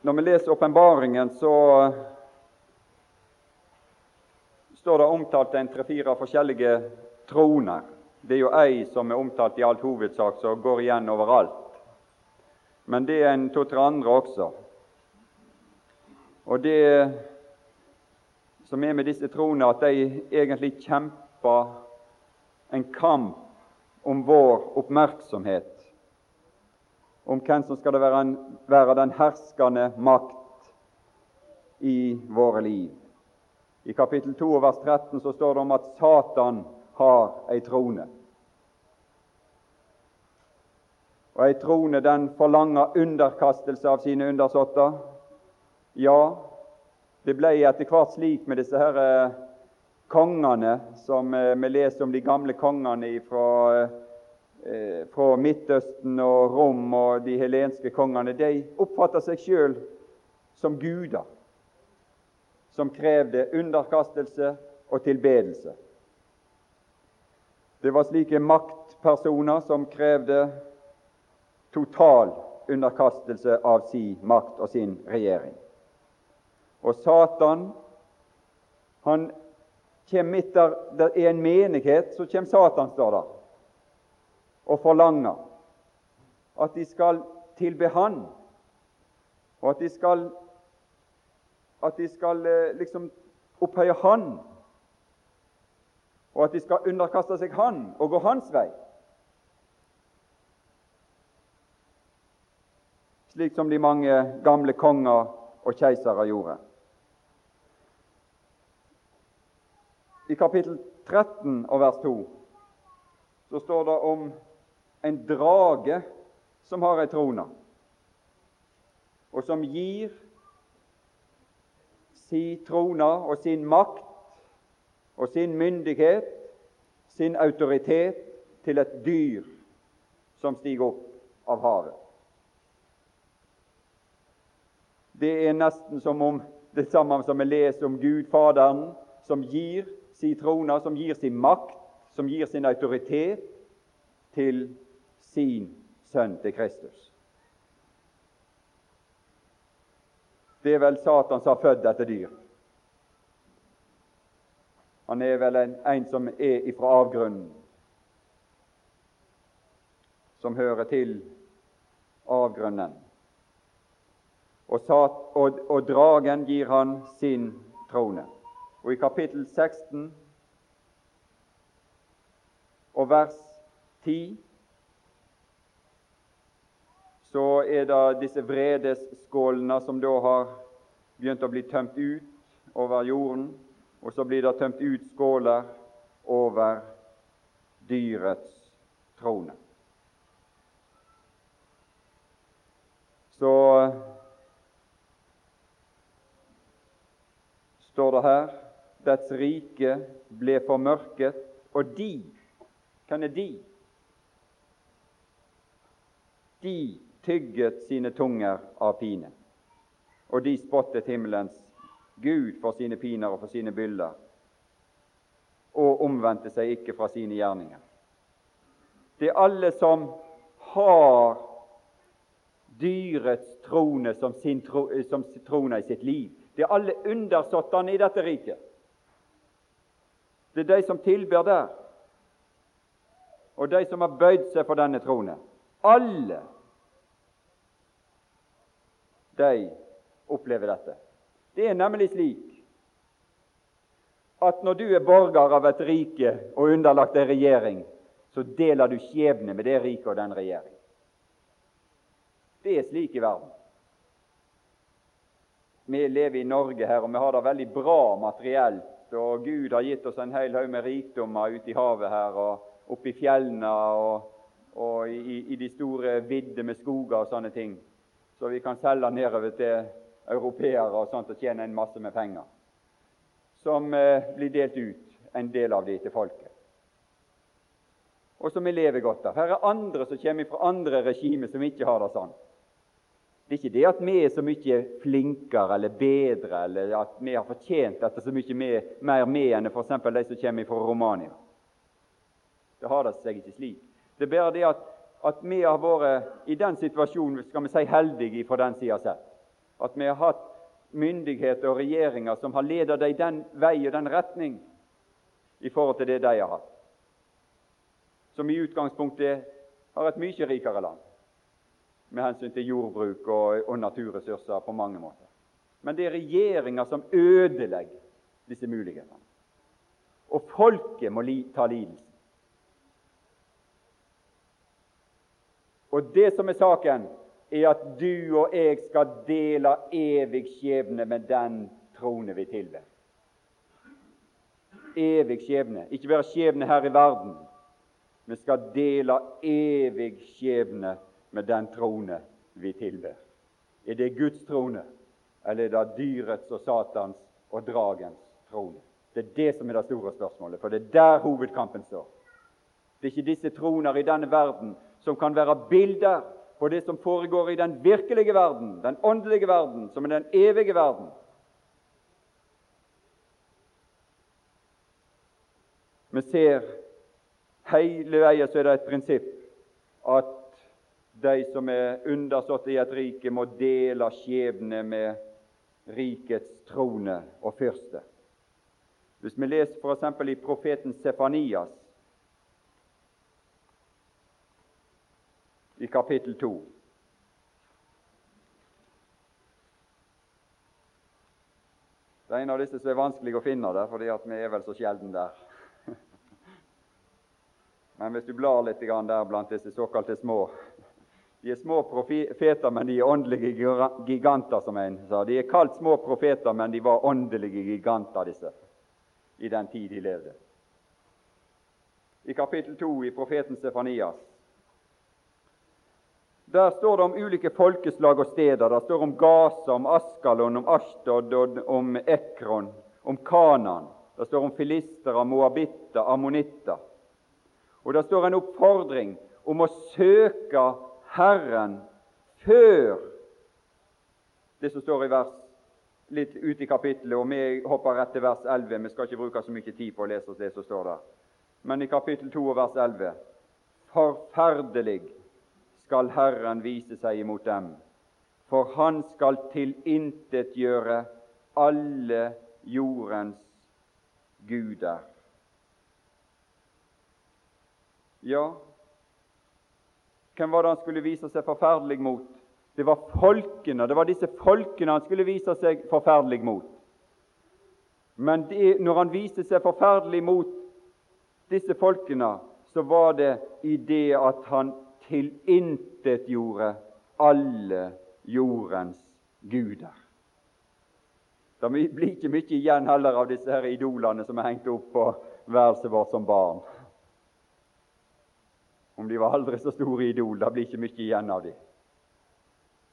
Når vi leser åpenbaringen, så står det omtalt en tre-fire forskjellige troner. Det er jo ei som er omtalt i alt hovedsak, som går igjen overalt. Men det er en to-tre andre også. Og det som er med disse troende, at de egentlig kjemper en kamp om vår oppmerksomhet, om hvem som skal være, være den herskende makt i våre liv. I kapittel 2 vers 13 så står det om at Satan har ei trone. Og ei trone den forlanger underkastelse av sine undersåtter. Ja, det ble etter hvert slik med disse her eh, kongene som eh, vi leser om de gamle kongene fra, eh, fra Midtøsten og Rom og de helenske kongene. De oppfatta seg sjøl som guder som krevde underkastelse og tilbedelse. Det var slike maktpersoner som krevde total underkastelse av sin makt og sin regjering. Og Satan han kommer midt der det er en menighet, så kommer Satan, står der, og forlanger at de skal tilbe Han, og at de skal, at de skal eh, liksom opphøye Han, og at de skal underkaste seg Han og gå Hans vei. Slik som de mange gamle konger og keisere gjorde. I kapittel 13 og vers 2 så står det om en drage som har ei trone, og som gir sin trone og sin makt og sin myndighet, sin autoritet, til et dyr som stiger opp av havet. Det er nesten som om det samme som vi leser om Gud Faderen, som gir sin trone, som gir sin makt, som gir sin autoritet til sin sønn, til Kristus. Det er vel Satan som har født dette dyr. Han er vel en, en som er ifra avgrunnen, som hører til avgrunnen. Og, sat, og, og dragen gir han sin trone. Og i kapittel 16 og vers 10 så er det disse vredesskålene som da har begynt å bli tømt ut over jorden, og så blir det tømt ut skåler over dyrets trone. Så står det her dets rike ble formørket, og de Hvem er de? De tygget sine tunger av pine, og de spottet himmelens Gud for sine piner og for sine byller, og omvendte seg ikke fra sine gjerninger. Det er alle som har dyrets trone som sin, tro, som trone i sitt liv. Det er alle undersåttene i dette riket. Det er de som tilber der, og de som har bøyd seg for denne trone. Alle de opplever dette. Det er nemlig slik at når du er borger av et rike og underlagt en regjering, så deler du skjebne med det riket og den regjering. Det er slik i verden. Vi lever i Norge her, og vi har det veldig bra materielt og Gud har gitt oss en hel haug med rikdommer ute i havet her og oppe i fjellene og, og i, i, de store vidder med skoger og sånne ting, så vi kan selge nedover til europeere og sånt og tjene en masse med penger. Som eh, blir delt ut, en del av de til folket. Og som vi lever godt av. Her er andre som kommer fra andre regimer som ikke har det sånn. Det er ikke det at vi er så mye flinkere eller bedre, eller at vi har fortjent dette så mye mer, mer med enn f.eks. de som kommer fra Romania. Det har det seg ikke slik. Det er bare det at, at vi har vært i den situasjonen skal vi si, heldige fra den sida sett. at vi har hatt myndigheter og regjeringer som har ledet dem den vei og den retning i forhold til det de har hatt. Som i utgangspunktet har et mye rikere land med hensyn til jordbruk og, og naturressurser på mange måter. Men det er regjeringer som ødelegger disse mulighetene. Og folket må li, ta lidelsen. Og det som er saken, er at du og jeg skal dele evig skjebne med den trone vi tilber. Evig skjebne. Ikke bare skjebne her i verden. Vi skal dele evig skjebne med den trone vi tilber. Er det Guds trone, eller er det dyrets og Satans og dragens trone? Det er det som er det store spørsmålet, for det er der hovedkampen står. Det er ikke disse troner i denne verden som kan være bilder på det som foregår i den virkelige verden, den åndelige verden, som er den evige verden. Vi ser hele veien så er det et prinsipp at de som er undersåtte i et rike, må dele skjebne med rikets trone og fyrste. Hvis vi leser f.eks. i profeten Sefanias i kapittel 2. Det er en av disse som er vanskelig å finne der, fordi vi er vel så sjelden der. Men hvis du blar litt der blant disse såkalte små De er små profeter, men de er åndelige giganter, som en sa. De er kalt små profeter, men de var åndelige giganter, disse, i den tid de levde. I kapittel 2 i profeten Stefanias der står det om ulike folkeslag og steder. Der står om Gaza, om Askalon, om Ashtod, om Ekron, om Kanan. Der står om filistere, moabitter, ammonitter. Og der står en oppfordring om å søke Herren før det som står i vers litt ute i kapittelet, og vi hopper rett til vers 11. Vi skal ikke bruke så mye tid på å lese oss det som står der. Men i kapittel 2 og vers 11 Forferdelig skal Herren vise seg imot dem, for han skal tilintetgjøre alle jordens guder. Ja, hvem var det han skulle vise seg forferdelig mot? Det var folkene, det var disse folkene han skulle vise seg forferdelig mot. Men det, når han viste seg forferdelig mot disse folkene, så var det i det at han tilintetgjorde alle jordens guder. Det blir ikke mye igjen heller av disse her idolene som er hengt opp på værelset vårt som barn. Om de var aldri så store idol, det blir ikke mye igjen av dem.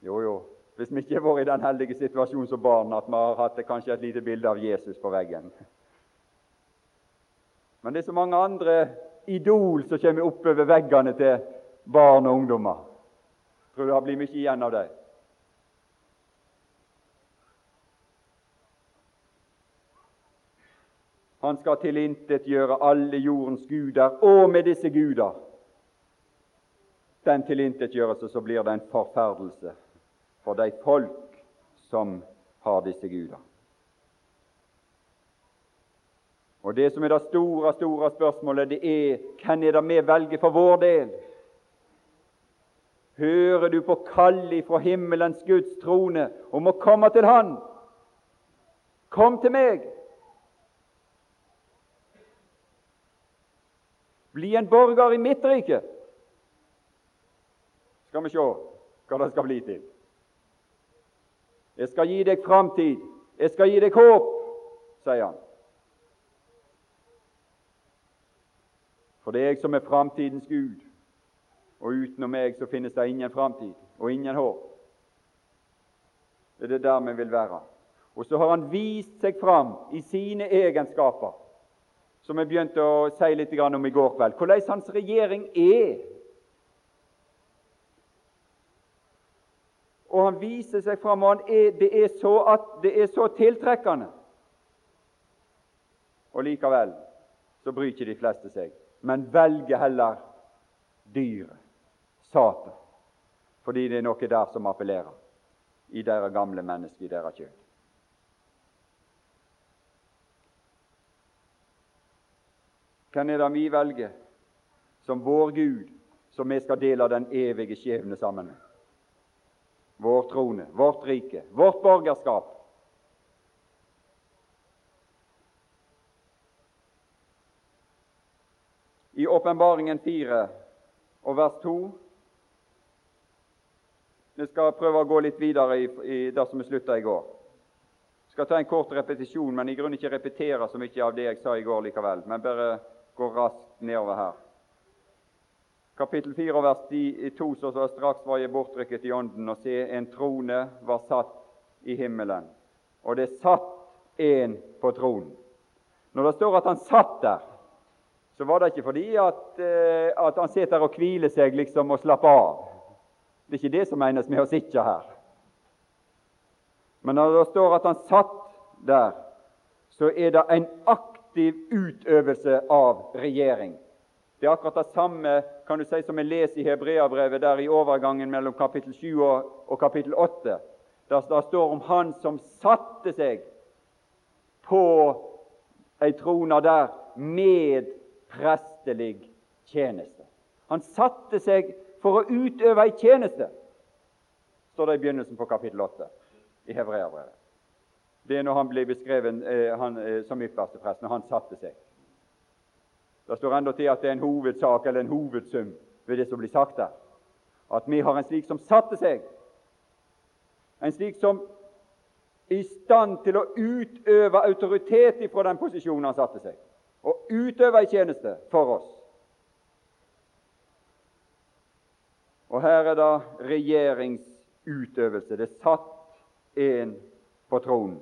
Jo, jo, hvis vi ikke har vært i den heldige situasjonen som barn at vi har hatt kanskje et lite bilde av Jesus på veggen. Men det er så mange andre idol som kommer oppover veggene til barn og ungdommer. Tror det blir mye igjen av dem. Han skal tilintetgjøre alle jordens guder, og med disse guder den tilintetgjørelse, så blir det en forferdelse for de folk som har disse guder. Og Det som er det store, store spørsmålet, det er hvem er det vi velger for vår del? Hører du på kallet fra himmelens Guds trone om å komme til Han? Kom til meg! Bli en borger i mitt rike. Skal vi se hva det skal bli til. Jeg skal gi deg framtid. Jeg skal gi deg håp, sier han. For det er jeg som er framtidens Gud og utenom meg så finnes det ingen framtid og ingen håp. Det er det der vi vil være. Og så har han vist seg fram i sine egenskaper, som vi begynte å si litt om i går kveld. Hvordan hans regjering er. Og han viser seg fram, og er, det, er så at, det er så tiltrekkende. Og likevel så bryr ikke de fleste seg, men velger heller dyret. Satan, fordi det er noe der som appellerer. i deres gamle menneske, i deres kjød. Hvem er det vi velger som vår Gud, som vi skal dele den evige skjebne sammen med? Vår trone, vårt rike, vårt borgerskap. I Åpenbaringen 4 og vers 2 Vi skal prøve å gå litt videre i, i det som vi slutta i går. Jeg skal ta en kort repetisjon, men i grunnen ikke repetere så mye av det jeg sa i går likevel, men bare gå raskt nedover her. Kapittel 4 vers 2 så, så straks var jeg bortrykket i ånden, og se, en trone var satt i himmelen, og det satt en på tronen. Når det står at han satt der, så var det ikke fordi at, eh, at han sitter og hviler seg liksom og slapper av. Det er ikke det som menes med å sitte her. Men når det står at han satt der, så er det en aktiv utøvelse av regjering. Det er akkurat det samme kan du si, som vi leser i Hebreabrevet, der i overgangen mellom kapittel 7 og, kapittel 8. Der det står om Han som satte seg på ei trone der med prestelig tjeneste. Han satte seg for å utøve ei tjeneste, står det i begynnelsen på kapittel 8 i Hebreabrevet. Det er når han blir beskrevet eh, han, eh, som ypperste prest, når han satte seg. Det står enda til at det er en hovedsak eller en hovedsum ved det som blir sagt der. At vi har en slik som satte seg, en slik som i stand til å utøve autoritet fra den posisjonen han satte seg, og utøve ei tjeneste for oss. Og her er da regjeringsutøvelse. Det satt en på tronen.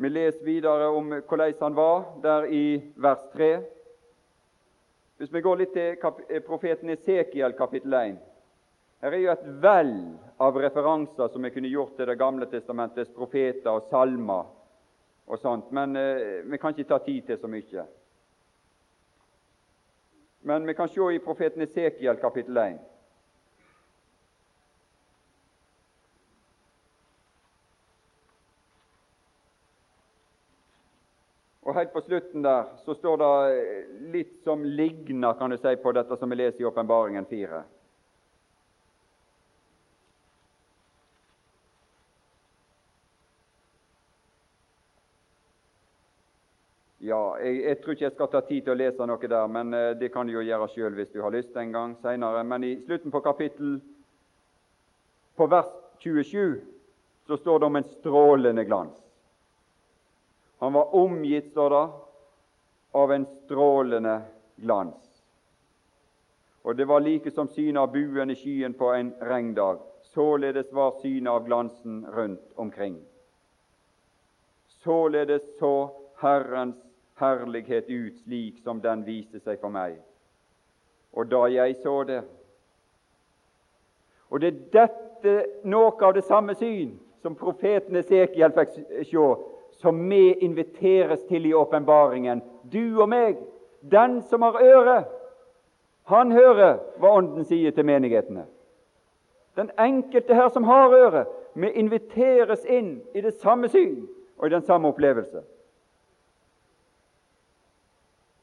Vi leser videre om hvordan han var, der i vers 3. Hvis vi går litt til profeten Esekiel kapittel 1 Her er jo et vell av referanser som vi kunne gjort til Det gamle testamentets profeter og salmer og sånt, men eh, vi kan ikke ta tid til så mye. Men vi kan se i profeten Esekiel kapittel 1. Og Helt på slutten der så står det litt som ligner kan du si, på dette som vi leser i Åpenbaringen 4. Ja, jeg, jeg, tror ikke jeg skal ta tid til å lese noe der, men eh, det kan du jo gjøre sjøl hvis du har lyst en gang senere. Men i slutten på kapittel, på vers 27, så står det om en strålende glans. Han var omgitt, står det, av en strålende glans. Og det var like som synet av buen i skyen på en regndag. Således var synet av glansen rundt omkring. Således så Herrens herlighet ut slik som den viste seg for meg. Og da jeg så det Og det er dette noe av det samme syn som profeten Esekiel fikk se, som vi inviteres til i åpenbaringen. Du og meg. Den som har øre, han hører hva Ånden sier til menighetene. Den enkelte her som har øre, vi inviteres inn i det samme syn og i den samme opplevelse.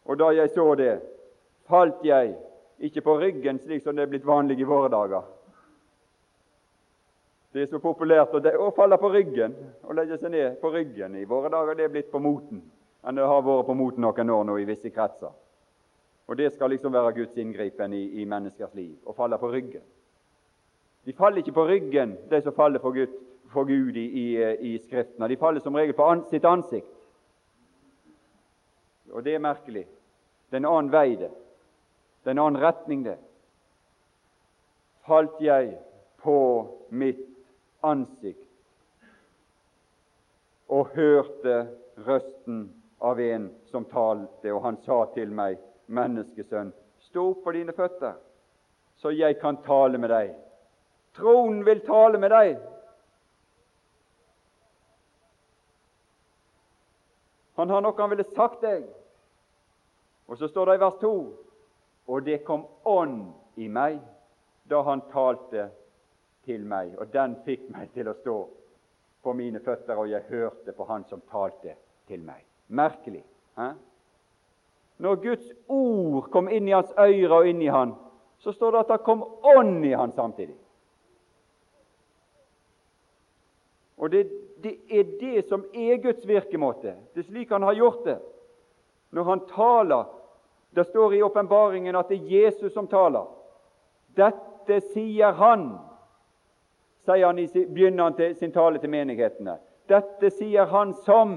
Og da jeg så det, falt jeg ikke på ryggen, slik som det er blitt vanlig i våre dager. Det er så populært å, falle på ryggen og legge seg ned på ryggen. I våre dager det er blitt på moten enn det har vært på moten noen år nå i visse kretser. Og Det skal liksom være Guds inngripen i, i menneskers liv å falle på ryggen. De faller ikke på ryggen, de som faller for Gud, for Gud i, i, i Skriftene. De faller som regel på an, sitt ansikt. Og det er merkelig. Det er en annen vei, det. Det er en annen retning, det. Falt jeg på mitt ansikt og hørte røsten av en som talte, og han sa til meg, menneskesønn, stå opp på dine føtter, så jeg kan tale med deg. Tronen vil tale med deg. Han har noe han ville sagt deg. Og så står det i vers 2 og det kom ånd i meg da han talte til meg, og den fikk meg til å stå på mine føtter, og jeg hørte på Han som talte til meg. Merkelig. He? Når Guds ord kom inn i hans øyre og inn i han, så står det at det kom ånd i han samtidig. Og det, det, er det som er Guds virkemåte. Det er slik han har gjort det. Når han taler Det står i åpenbaringen at det er Jesus som taler. Dette sier han, sier han i, begynner han til sin tale til menighetene. Dette sier han som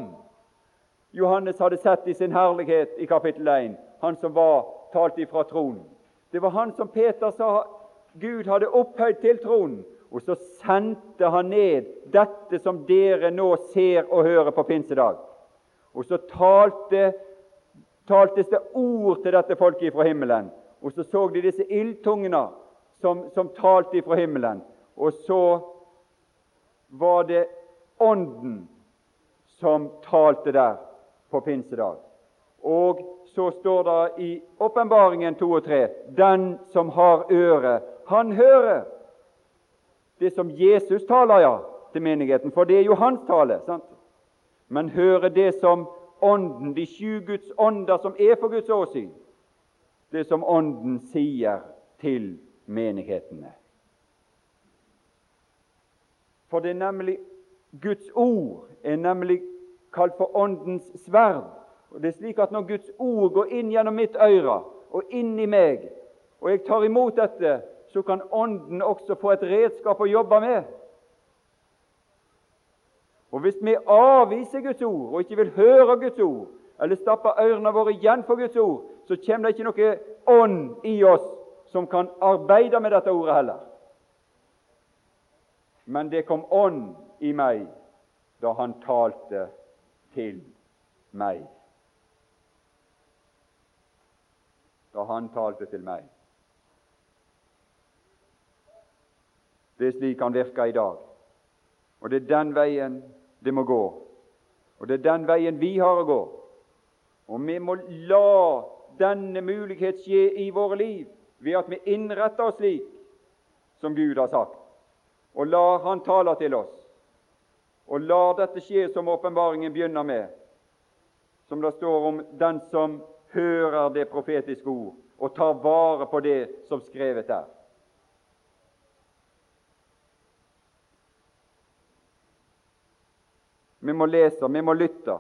Johannes hadde sett i sin herlighet i kapittel 1, han som var talt ifra tronen. Det var han som Peter sa Gud hadde opphøyd til tronen. Og så sendte han ned dette som dere nå ser og hører på pinsedag. Og så talte, taltes det ord til dette folket fra himmelen. Og så så de disse ildtungene som, som talte fra himmelen. Og så var det Ånden som talte der på pinsedag. Og så står det i Åpenbaringen 2 og 3 Den som har øre, han hører. Det som Jesus taler, ja, til menigheten, for det er jo hans tale. sant? Men høre det som Ånden, de sju Guds ånder som er for Guds åsyn, det som Ånden sier til menighetene. For det er nemlig Guds ord er nemlig kalt for Åndens sverd. Og det er slik at Når Guds ord går inn gjennom mitt øre og inn i meg, og jeg tar imot dette, så kan Ånden også få et redskap å jobbe med. Og Hvis vi avviser Guds ord og ikke vil høre Guds ord, eller stapper ørene våre igjen for Guds ord, så kommer det ikke noe ånd i oss som kan arbeide med dette ordet heller. Men det kom ånd i meg da han talte til meg. Da han talte til meg. Det er slik han virker i dag. Og det er den veien det må gå. Og det er den veien vi har å gå. Og vi må la denne mulighet skje i våre liv ved at vi innretter oss slik som Gud har sagt, og lar Han tale til oss. Og lar dette skje som åpenbaringen begynner med, som det står om den som hører det profetiske ord og tar vare på det som skrevet er. Vi må lese, vi må lytte.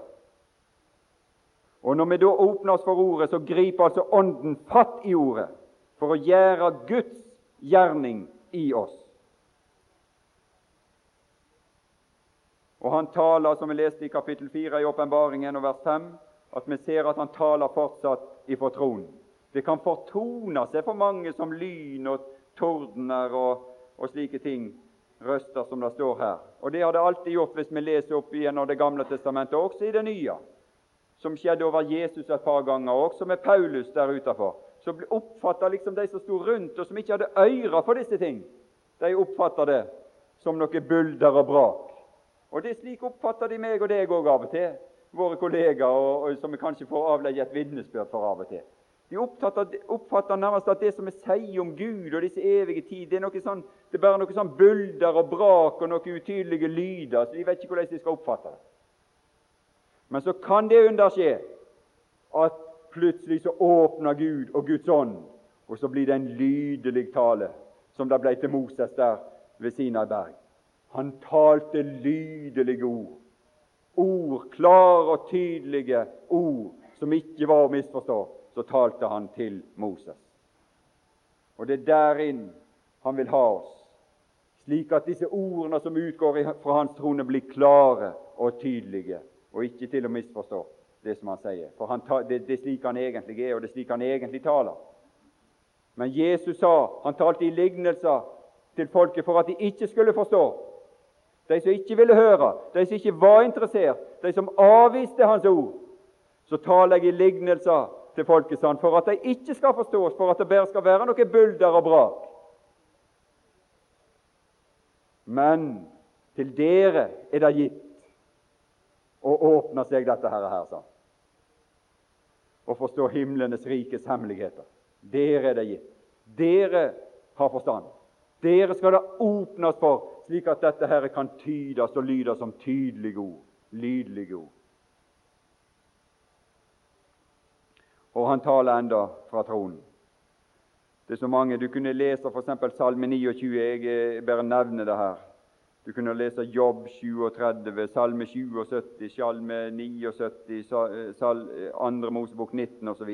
Og Når vi da åpner oss for Ordet, så griper altså Ånden fatt i Ordet for å gjøre Guds gjerning i oss. Og Han taler, som vi leste i kapittel 4 i Åpenbaringen og vers 5, at vi ser at han taler fortsatt ifra tronen. Det kan fortone seg for mange som lyn og tordener og, og slike ting, røster som det står her. Og Det har det alltid gjort hvis vi leser opp igjennom Det gamle testamentet, også i det nye, som skjedde over Jesus et par ganger, også med Paulus der utenfor. Så oppfatta liksom de som sto rundt, og som ikke hadde øyre for disse ting, de oppfatta det som noe bulder og brak. Og det er slik oppfatter de meg og deg òg av og til, våre kollegaer, og, og som vi kanskje får avlegge et vitnesbyrd for av og til. De oppfatter, nærmest at det som vi sier om Gud og disse evige tid, det er noe sånn, det er bare noe sånn bulder og brak og noen utydelige lyder. så De vet ikke hvordan de skal oppfatte det. Men så kan det under skje at plutselig så åpner Gud og Guds ånd, og så blir det en lydelig tale, som det ble til Moses der ved Sinai berg. Han talte lydelige ord. Ord, klare og tydelige ord, som ikke var å misforstå så talte han til Moses. Og det er derin han vil ha oss, slik at disse ordene som utgår fra hans trone, blir klare og tydelige, og ikke til å misforstå det som han sier. For han, det, det er slik han egentlig er, og det er slik han egentlig taler. Men Jesus sa, han talte i lignelser til folket for at de ikke skulle forstå. De som ikke ville høre, de som ikke var interessert, de som avviste hans ord. Så taler jeg i lignelser til folket sånn, for at de ikke skal forstås, for at det bare skal være noe bulder og brak. Men til dere er det gitt å åpne seg dette her, her sånn. og forstå himlenes rikes hemmeligheter. Dere er det gitt. Dere har forstand. Dere skal det åpnes for, slik at dette her kan tydes og lydes som tydelige ord. Lydlige ord. Og han taler enda fra tronen. Det er så mange. Du kunne lese f.eks. Salme 29. Jeg bare nevner det her. Du kunne lese Jobb 37, Salme 77, Salme 79, Sal, Andre Mosebok 19 osv.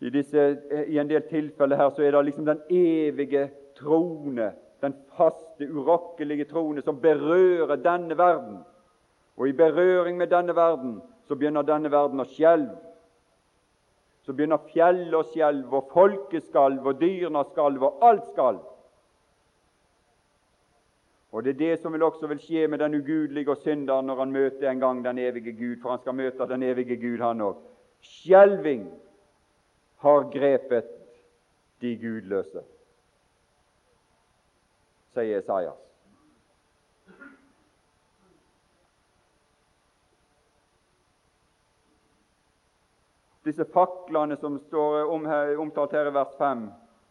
I, disse, I en del tilfeller her så er det liksom den evige trone, den faste, urokkelige trone, som berører denne verden. Og i berøring med denne verden så begynner denne verden å skjelve. Så begynner fjellet å skjelve, og folket skalv, og dyrene skalv, og alt skalv. Og Det er det som vil også vil skje med den ugudelige og synderen når han møter en gang den evige Gud, for han skal møte den evige Gud, han òg. Skjelving har grepet de gudløse, sier Esaias. Disse faklene som står omtalt her i vers 5,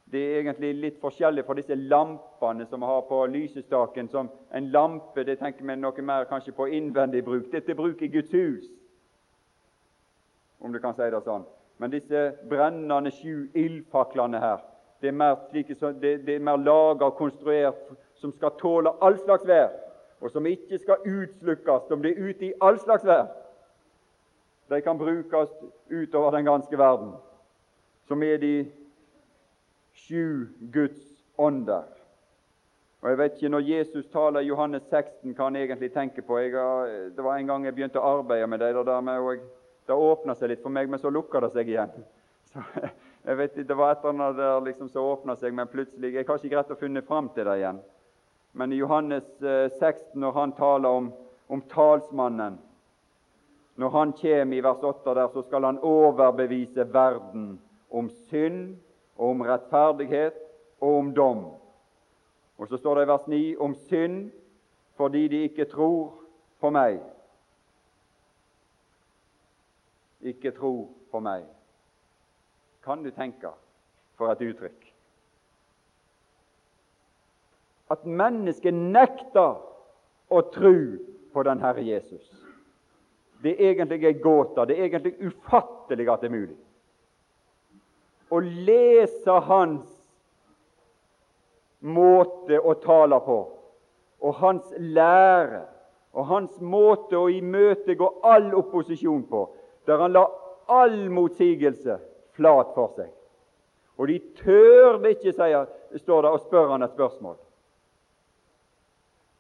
det er egentlig litt forskjellig fra disse lampene som vi har på lysestaken. Som en lampe det tenker vi noe mer kanskje på innvendig bruk. Dette bruk i Guds hus, om du kan si det sånn. Men disse brennende sju ildfaklene her, det er mer, slike, er mer laga og konstruert som skal tåle all slags vær, og som ikke skal utslukkes om det er ute i all slags vær. De kan brukes utover den ganske verden, som er de sju Guds ånder. Og jeg vet ikke, Når Jesus taler i Johannes 16, hva han egentlig tenker på jeg, Det var en gang jeg begynte å arbeide med det der med, og det åpna seg litt for meg, men så lukka det seg igjen. Så, jeg vet ikke, Det var et eller annet der liksom som åpna seg, men plutselig Jeg har ikke greit å finne fram til det igjen. Men i Johannes 16, eh, når han taler om, om talsmannen Når han kommer i vers 8 der, så skal han overbevise verden om synd og om rettferdighet og om dom. Og så står det i vers 9 om synd fordi de ikke tror på meg. Ikke tro på meg. Kan du tenke for et uttrykk? At mennesket nekter å tro på den Herre Jesus. Det er egentlig en gåte. Det er egentlig ufattelig at det er mulig å lese hans måte å tale på, og hans lære, og hans måte å imøtegå all opposisjon på, der han la all motsigelse flat for seg. Og de tørde ikke, sier, står det, å spørre han et spørsmål.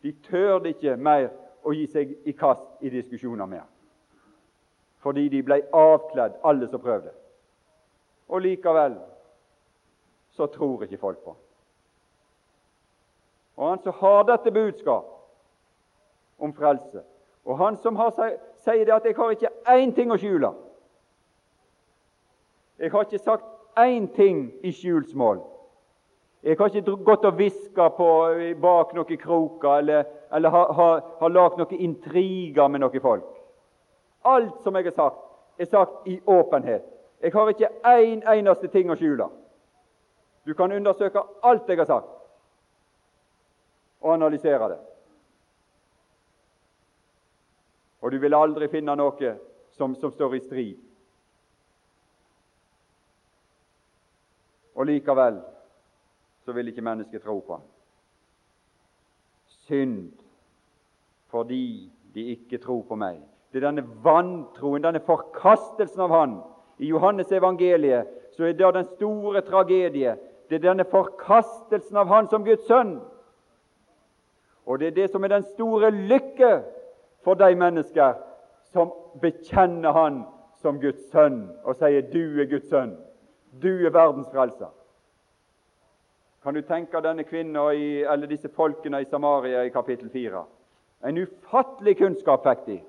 De tørde ikke mer å gi seg i kast i diskusjoner med ham, fordi de ble avkledd, alle som prøvde. Og likevel så tror ikke folk på ham. Og han som har dette budskap om frelse, og han som sier det at 'jeg har ikke én ting å skjule'. Jeg har ikke sagt én ting i skjulsmål. Jeg har ikke gått og hviska bak noen kroker eller, eller har, har, har lagd noen intriger med noen folk. Alt som jeg har sagt, er sagt i åpenhet. Jeg har ikke én en eneste ting å skjule. Du kan undersøke alt jeg har sagt, og analysere det. Og du vil aldri finne noe som, som står i strid. Og likevel så vil ikke mennesket tro på ham. Synd fordi de ikke tror på meg. Det er denne vantroen, denne forkastelsen av Han i Johannes evangeliet så er det den store tragedie. Det er denne forkastelsen av Han som Guds sønn. Og det er det som er den store lykke for de mennesker som bekjenner Han som Guds sønn og sier 'Du er Guds sønn. Du er verdens frelser'. Kan du tenke denne kvinna eller disse folkene i Samaria i kapittel 4? En ufattelig kunnskap fikk de.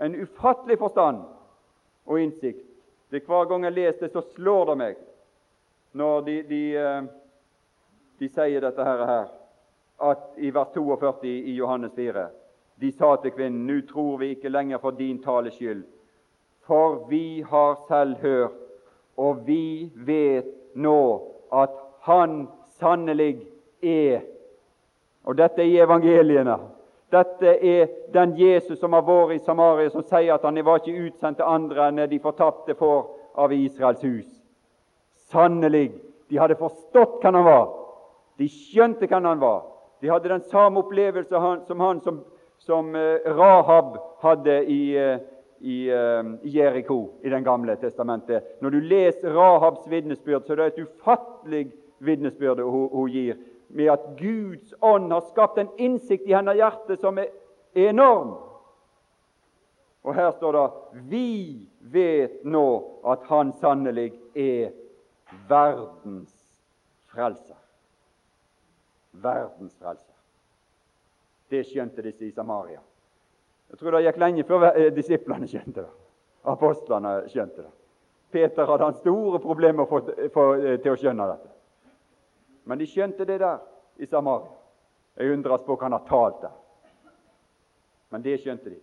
En ufattelig forstand og innsikt. Det Hver gang jeg leser det, så slår det meg når de, de, eh, de sier dette her, at i vers 42 i Johannes 4 De sa til kvinnen, nå tror vi ikke lenger for din tales skyld, for vi har selv hørt og vi vet nå at Han sannelig er Og dette er i evangeliene. Dette er den Jesus som har vært i Samaria, som sier at han var ikke utsendt til andre enn de fortapte får av Israels hus. Sannelig, de hadde forstått hvem han var. De skjønte hvem han var. De hadde den samme opplevelse som han som, som eh, Rahab hadde i, i, i uh, Jeriko i Den gamle testamentet. Når du leser Rahabs vitnesbyrd, så er det et ufattelig vitnesbyrd hun, hun gir med at Guds ånd har skapt en innsikt i hennes hjerte som er enorm. Og her står det vi vet nå at Han sannelig er verdens frelser. Verdens frelser. Det skjønte disse i Samaria. Jeg tror det gikk lenge før eh, disiplene skjønte det. Apostlene skjønte det. Peter hadde han store problemer med å få til å skjønne dette. Men de skjønte det der i Samaria. Jeg undres på hva han har talt der. Men det skjønte de.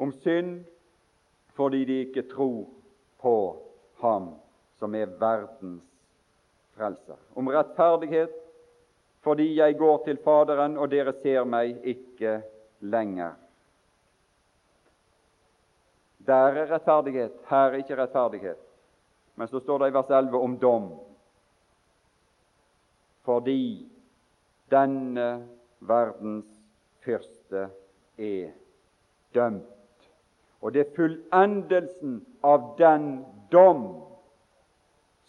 Om synd fordi de ikke tror på Ham som er verdens frelser. Om rettferdighet fordi jeg går til Faderen, og dere ser meg ikke lenger. Der er rettferdighet, her er ikke rettferdighet. Men så står det i vers 11 om dom fordi denne verdens fyrste er dømt. Og det er fullendelsen av den dom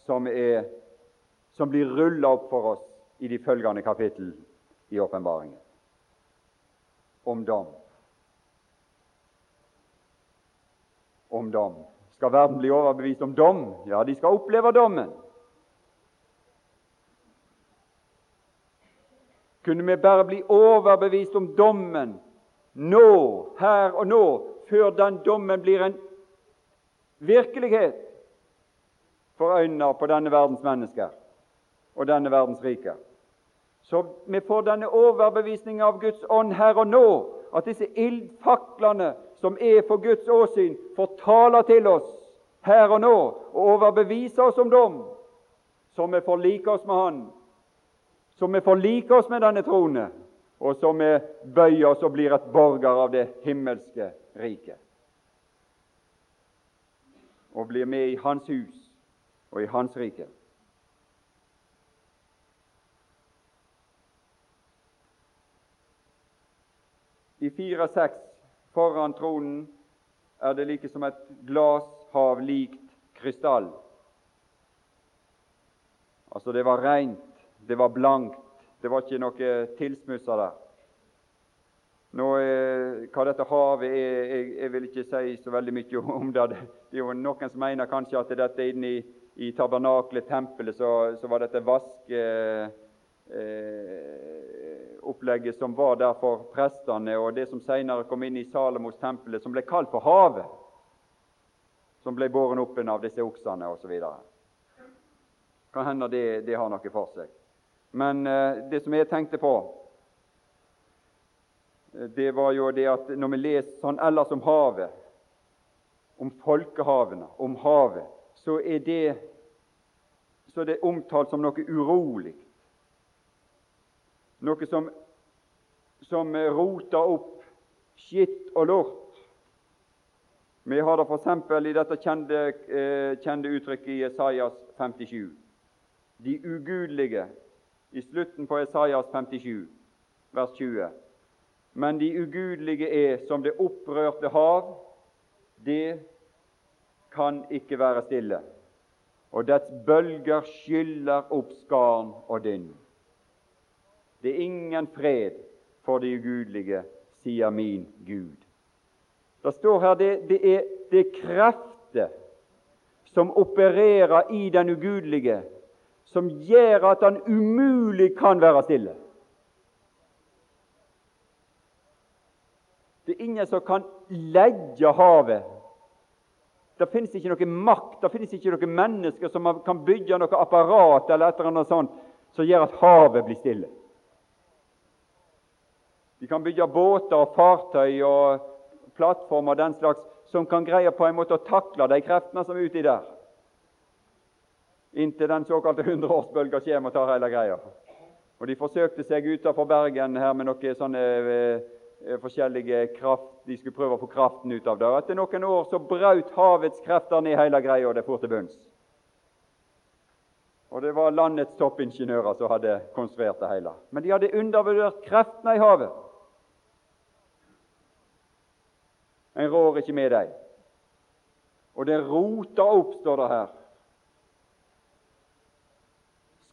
som, er, som blir rulla opp for oss i de følgende kapittel i åpenbaringen. Om dom. Om dom. Skal verden bli overbevist om dom? Ja, de skal oppleve dommen. Kunne vi bare bli overbevist om dommen nå, her og nå, før den dommen blir en virkelighet for øynene på denne verdens mennesker og denne verdens rike. Så vi får denne overbevisningen av Guds ånd her og nå, at disse ildfaklene som er for Guds åsyn, får tale til oss her og nå og overbevise oss om dom, så vi får like oss med Han så vi forliker oss med denne trone, og så vi bøyer oss og blir et borger av det himmelske riket. Og blir med i Hans hus og i Hans rike. I 4-6 foran tronen er det like som et glasshav likt krystall. Altså, det var rent det var blankt. Det var ikke noe tilsmussa der. Nå, eh, hva dette havet er, jeg, jeg, vil ikke si så veldig mye om det. Det er jo Noen som mener kanskje at dette inne i, i tabernaklet, tempelet, så, så, var dette vaskeopplegget eh, som var der for prestene, og det som senere kom inn i Salomos tempelet, som ble kalt for havet, som ble båren opp av disse oksene osv. Kan hende det, det har noe for seg. Men eh, det som jeg tenkte på, eh, det var jo det at når vi leser sånn ellers om havet, om folkehavene, om havet, så er det, så det omtalt som noe urolig. Noe som, som roter opp skitt og lort. Vi har det f.eks. i dette kjente, eh, kjente uttrykket i Esaias 57. De ugudelige i slutten på Esaias 57, vers 20. Men de ugudelige er som det opprørte hav, det kan ikke være stille, og dets bølger skyller opp skarn og dynn. Det er ingen fred for de ugudelige, sier min Gud. Det står her det, det er det krefter som opererer i den ugudelige, som gjør at han umulig kan være stille. Det er ingen som kan legge havet. Det finnes ikke noe makt, det finnes ikke noen mennesker som kan bygge noe apparat eller et eller annet sånt som gjør at havet blir stille. De kan bygge båter og fartøy og plattformer og den slags som kan greie på en måte å takle de kreftene som er uti der. Inntil den såkalte hundreårsbølga kommer og tar hele greia. Og De forsøkte seg utenfor Bergen her med noen sånne eh, forskjellige kraft, De skulle prøve å få kraften ut av det. Etter noen år så brøt havets krefter ned hele greia, og det for til bunns. Og det var landets toppingeniører som hadde konstruert det hele. Men de hadde undervurdert kreftene i havet. En rår ikke med dem. Og det rota opp, står det her.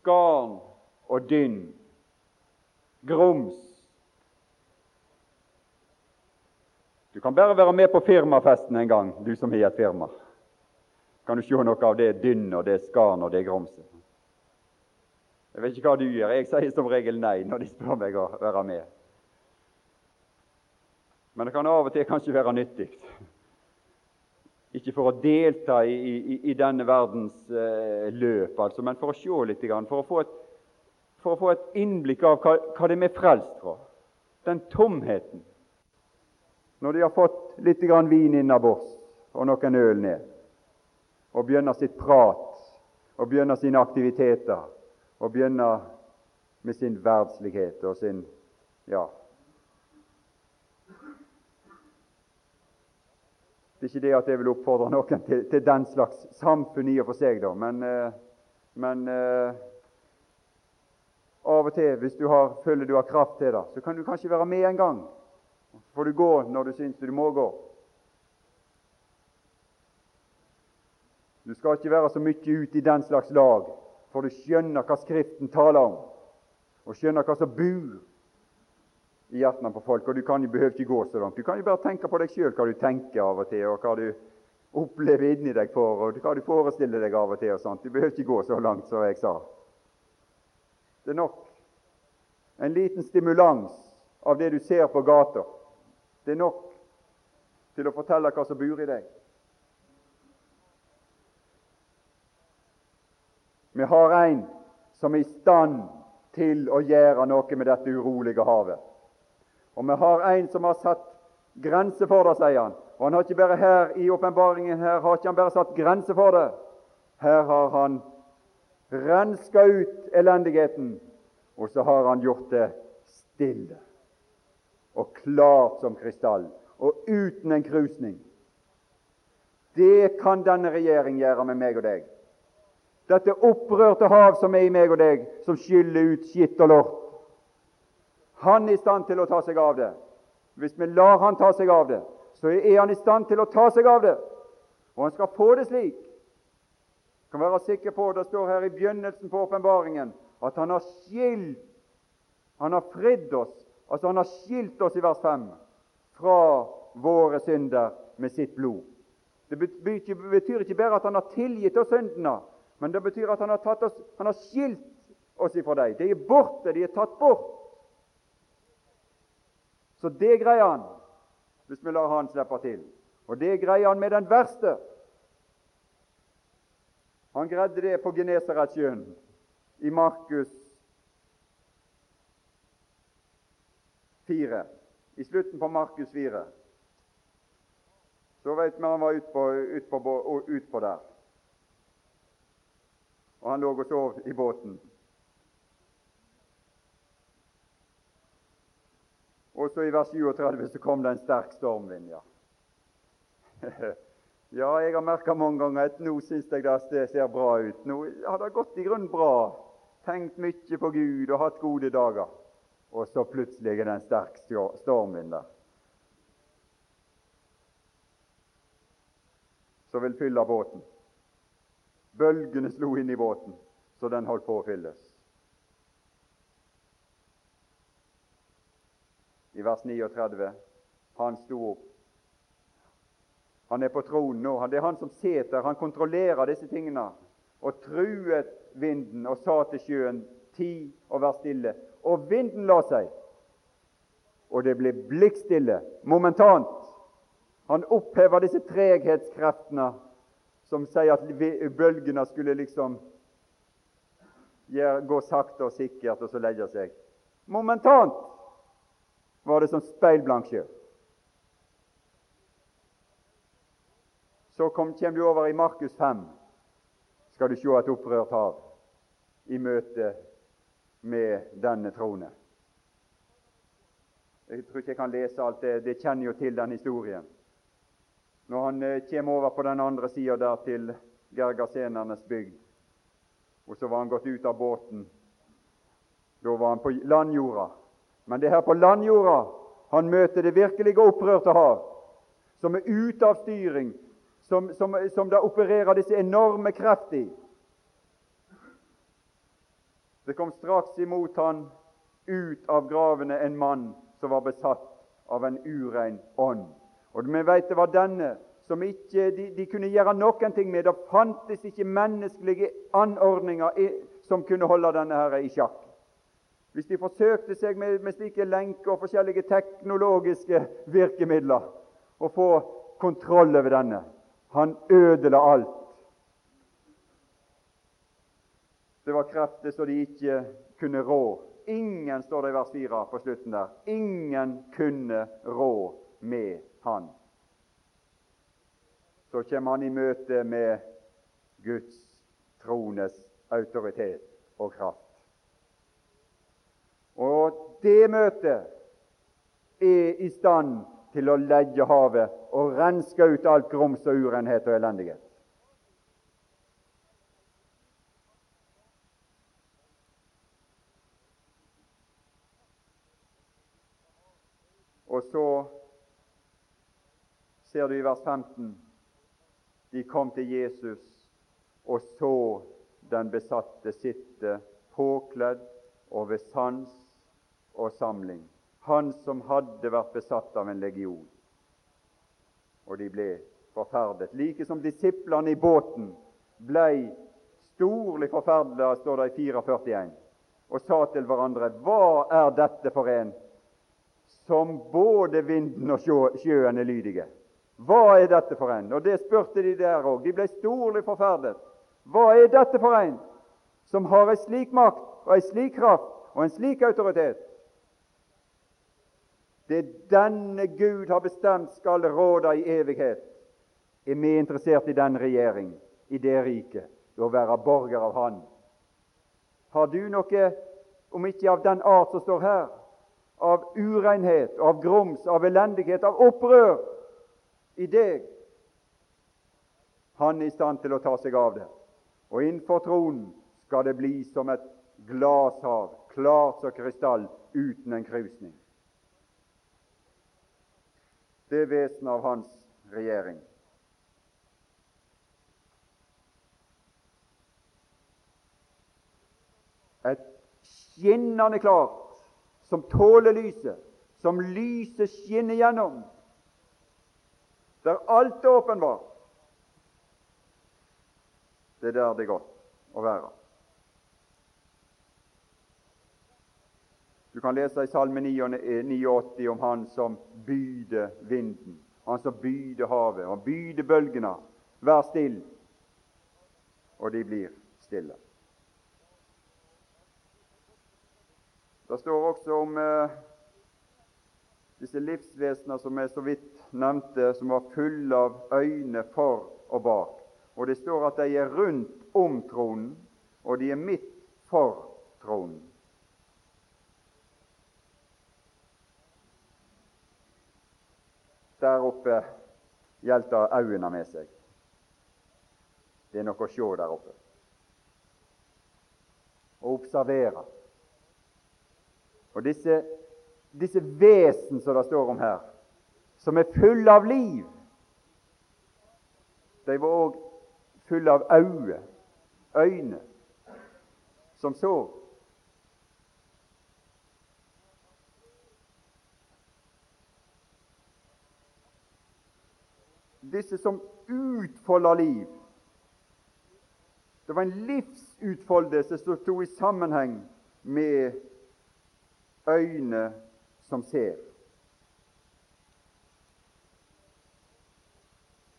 Skarn og dynn. Grums. Du kan bare være med på firmafesten en gang, du som har et firma. Kan du se noe av det dynn og det skarn og det grumset? Jeg vet ikke hva du gjør. Jeg sier som regel nei når de spør meg å være med. Men det kan av og til kanskje være nyttig. Ikke for å delta i, i, i denne verdens eh, løp, altså, men for å se litt, for å få et, for å få et innblikk av hva, hva vi er frelst fra. Den tomheten. Når de har fått litt vin innabords og noen øl ned, og begynner sitt prat og begynner sine aktiviteter og begynner med sin verdslighet og sin ja. Det er ikke det at jeg vil oppfordre noen til, til den slags samfunn i og for seg, da, men, eh, men eh, av og til, hvis du har, føler du har kraft til det, så kan du kanskje være med en gang. Så får du gå når du syns du må gå. Du skal ikke være så mye ute i den slags lag for du skjønner hva Skriften taler om, og skjønner hva som bor i hjertene på folk. Og Du kan jo behøver ikke gå så langt. Du kan jo bare tenke på deg sjøl hva du tenker av og til, og hva du opplever inni deg for, og hva du forestiller deg av og til. og sånt. Du behøver ikke gå så langt som jeg sa. Det er nok en liten stimulans av det du ser på gata. Det er nok til å fortelle hva som bor i deg. Vi har en som er i stand til å gjøre noe med dette urolige havet. Og vi har en som har satt grenser for det, sier han. Og han har ikke bare her i åpenbaringen her har ikke han bare satt grenser for det. Her har han renska ut elendigheten, og så har han gjort det stille og klart som krystall, og uten en krusning. Det kan denne regjering gjøre med meg og deg dette opprørte hav som er i meg og deg, som skyller ut skitt og lort. Han er i stand til å ta seg av det. Hvis vi lar han ta seg av det, så er han i stand til å ta seg av det. Og han skal få det slik. Du kan være sikker på, Det står her i begynnelsen på åpenbaringen at han har skilt Han har fridd oss, altså han har skilt oss i vers 5 fra våre synder med sitt blod. Det betyr ikke bare at han har tilgitt oss syndene, men det betyr at han har, oss, han har skilt oss ifra dem. De er borte, de er tatt bort. Så det greier han hvis vi lar han slippe til. Og det greier han med den verste. Han greide det på Genesaretsjøen i Markus 4. I slutten på Markus 4. Så vet vi han var utpå ut ut på der og han lå og sov i båten. Og så i vers 37 så kom det en sterk stormvind. Ja, ja jeg har merka mange ganger at nå syns jeg det ser bra ut. Nå har det gått i grunnen bra. Tenkt mye på Gud og hatt gode dager. Og så plutselig er det en sterk stormvind der. Som vil fylle båten. Bølgene slo inn i båten, så den holdt på å fylles. I vers 39 han sto opp. Han er på tronen nå. Det er han som sitter, han kontrollerer disse tingene. Og truet vinden og sa til sjøen, ti og vær stille. Og vinden la seg, og det ble blikkstille momentant. Han opphever disse treghetskreftene som sier at bølgene skulle liksom gå sakte og sikkert og så legge seg. Momentant var det som speilblank sjø. Så kommer du over i Markus 5. skal du se et opprørt hav i møte med denne trone. Jeg tror ikke jeg kan lese alt det. Det kjenner jo til den historien. Når han eh, kommer over på den andre sida der til Gergasenernes bygd, og så var han gått ut av båten. Da var han på landjorda. Men det er her på landjorda han møter det virkelige opprørte hav, som er ute av styring, som, som, som da opererer disse enorme kreft i. Det kom straks imot han ut av gravene en mann som var besatt av en urein ånd. Og Vi vet det var denne som ikke de, de, kunne gjøre noen ting med. Det fantes ikke menneskelige anordninger som kunne holde denne her i sjakk. Hvis de forsøkte seg med, med slike lenker og forskjellige teknologiske virkemidler å få kontroll over denne Han ødela alt. Det var krefter som de ikke kunne rå. Ingen, står det i vers 4 på slutten der, ingen kunne rå med han. Så kommer han i møte med Guds trones autoritet og kraft. Og det møtet er i stand til å legge havet og renske ut alt grums og urenhet og elendighet. Og så ser du i vers 15 de kom til Jesus og så den besatte sitte påkledd og ved sans og samling. Han som hadde vært besatt av en legion. Og de ble forferdet. Like som disiplene i båten ble storlig forferdet, står det i 441, og sa til hverandre Hva er dette for en som både vinden og sjøen er lydige? Hva er dette for en? Og det spurte de der òg. De ble storlig forferdet. Hva er dette for en som har en slik makt og en slik kraft og en slik autoritet? Det denne Gud har bestemt skal råde i evighet. Er vi interessert i den regjering, i det riket, i å være borger av Han? Har du noe, om ikke av den art som står her, av urenhet, av grums, av elendighet, av opprør i deg? Han er i stand til å ta seg av det. Og innenfor tronen skal det bli som et glashav, klart som krystall, uten en krusning det vesen av hans regjering. Et skinnende klart, som tåler lyset, som lyset skinner gjennom, der alt er åpenbart. Det er der det er godt å være. Du kan lese i Salme 89 om han som byder vinden, han som byder havet og byder bølgene. Vær still! og de blir stille. Det står også om eh, disse livsvesenene som jeg så vidt nevnte, som var fulle av øyne for og bak. Og Det står at de er rundt om tronen, og de er midt for tronen. Der oppe gjelder øynene med seg. Det er noe å se der oppe. Å observere. Og disse, disse vesen som det står om her, som er fulle av liv, de var òg fulle av øyne, øyne som så. Disse som utfolder liv. Det var en livsutfoldelse som sto i sammenheng med øyne som ser.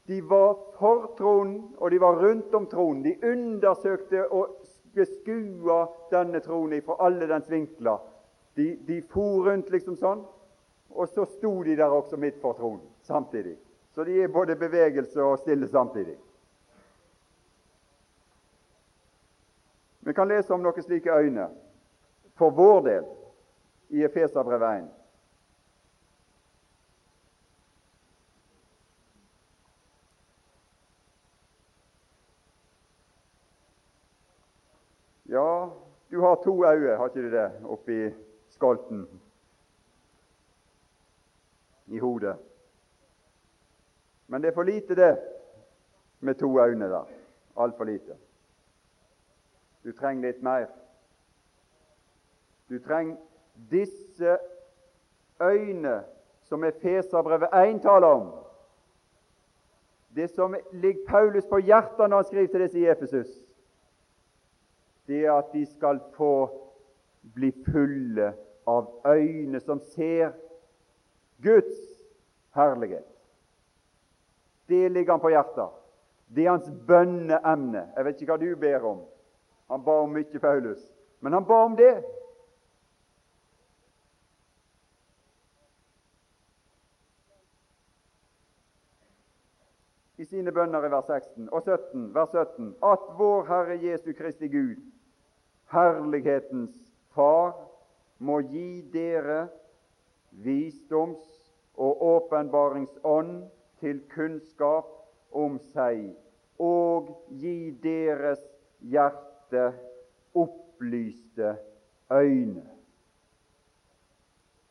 De var for tronen, og de var rundt om tronen. De undersøkte og beskua denne tronen fra alle dens vinkler. De, de for rundt liksom sånn, og så sto de der også midt for tronen samtidig. Så de er både bevegelse og stille samtidig. Vi kan lese om noen slike øyne for vår del i Efeserbrevet 1. Ja, du har to øyne, har ikke du det, oppi skolten i hodet. Men det er for lite, det, med to øyne der. Altfor lite. Du trenger litt mer. Du trenger disse øyne som Efeserbrevet 1 taler om. Det som ligger Paulus på hjertet når han skriver til disse i Efesus, det er at de skal få bli fulle av øyne som ser Guds herlighet. Det ligger han på hjertet. Det er hans bønneemne. Jeg vet ikke hva du ber om. Han ba om mye, Paulus, men han ba om det. I sine bønner i vers 16 og 17, vers 17 at vår Herre Jesu Kristi Gud, herlighetens Far, må gi dere visdoms- og åpenbaringsånd til kunnskap om seg, og gi deres hjerte opplyste øyne.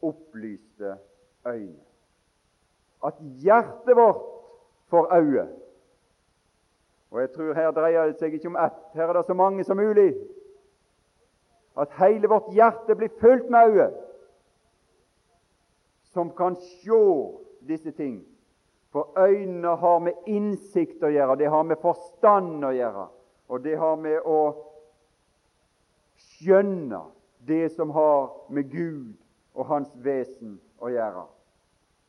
Opplyste øyne. At hjertet vårt får øye. Og jeg tror Her dreier det seg ikke om ett, her er det så mange som mulig. At hele vårt hjerte blir fylt med øye som kan se disse ting. For øynene har med innsikt å gjøre, det har med forstand å gjøre. Og det har med å skjønne det som har med Gud og Hans vesen å gjøre,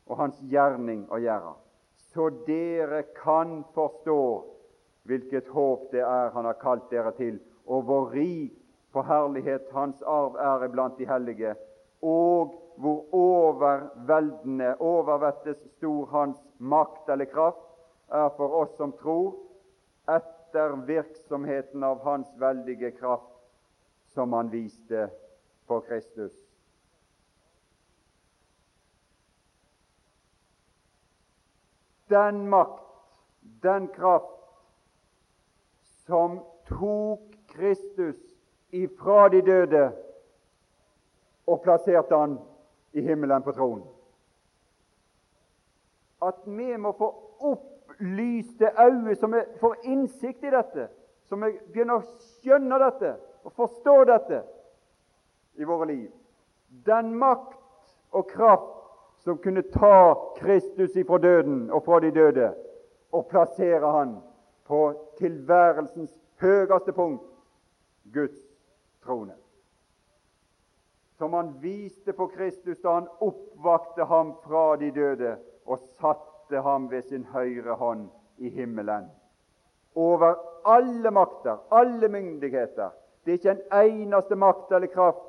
og Hans gjerning å gjøre. Så dere kan forstå hvilket håp det er Han har kalt dere til, og hvor rik på herlighet Hans arv er iblant de hellige, og hvor overveldende, overvettes stor hans makt eller kraft er for oss som tror, etter virksomheten av hans veldige kraft, som han viste for Kristus. Den makt, den kraft, som tok Kristus ifra de døde og plasserte han i himmelen på tronen. At vi må få opplyste øyne, som vi får innsikt i dette, som vi begynner å skjønne dette og forstå dette i våre liv. Den makt og kraft som kunne ta Kristus ifra døden og fra de døde og plassere han på tilværelsens høyeste punkt, Guds trone som han viste på Kristus da han oppvakte ham fra de døde og satte ham ved sin høyre hånd i himmelen. Over alle makter, alle myndigheter. Det er ikke en eneste makt eller kraft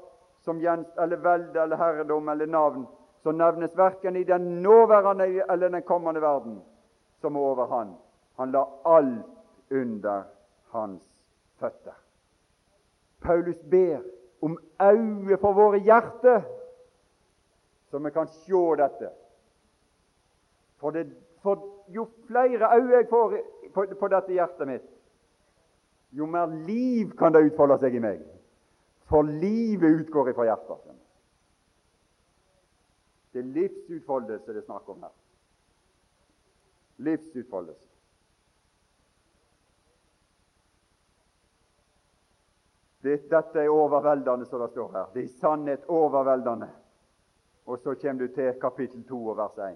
som gjenst, eller velde eller herredom eller navn som nevnes verken i den nåværende eller den kommende verden, som er over han. Han la alt under hans føtter. Paulus ber om øyet for våre hjerter, så vi kan se dette. For, det, for jo flere øyne jeg får på, på, dette hjertet mitt, jo mer liv kan det utfolde seg i meg. For livet utgår ifra hjertet. Det er livsutfoldelse det er snakk om her. Livsutfoldelse. Dette er overveldende, som det står her. Det er i sannhet overveldende. Og så kommer du til kapittel 2 og vers 1.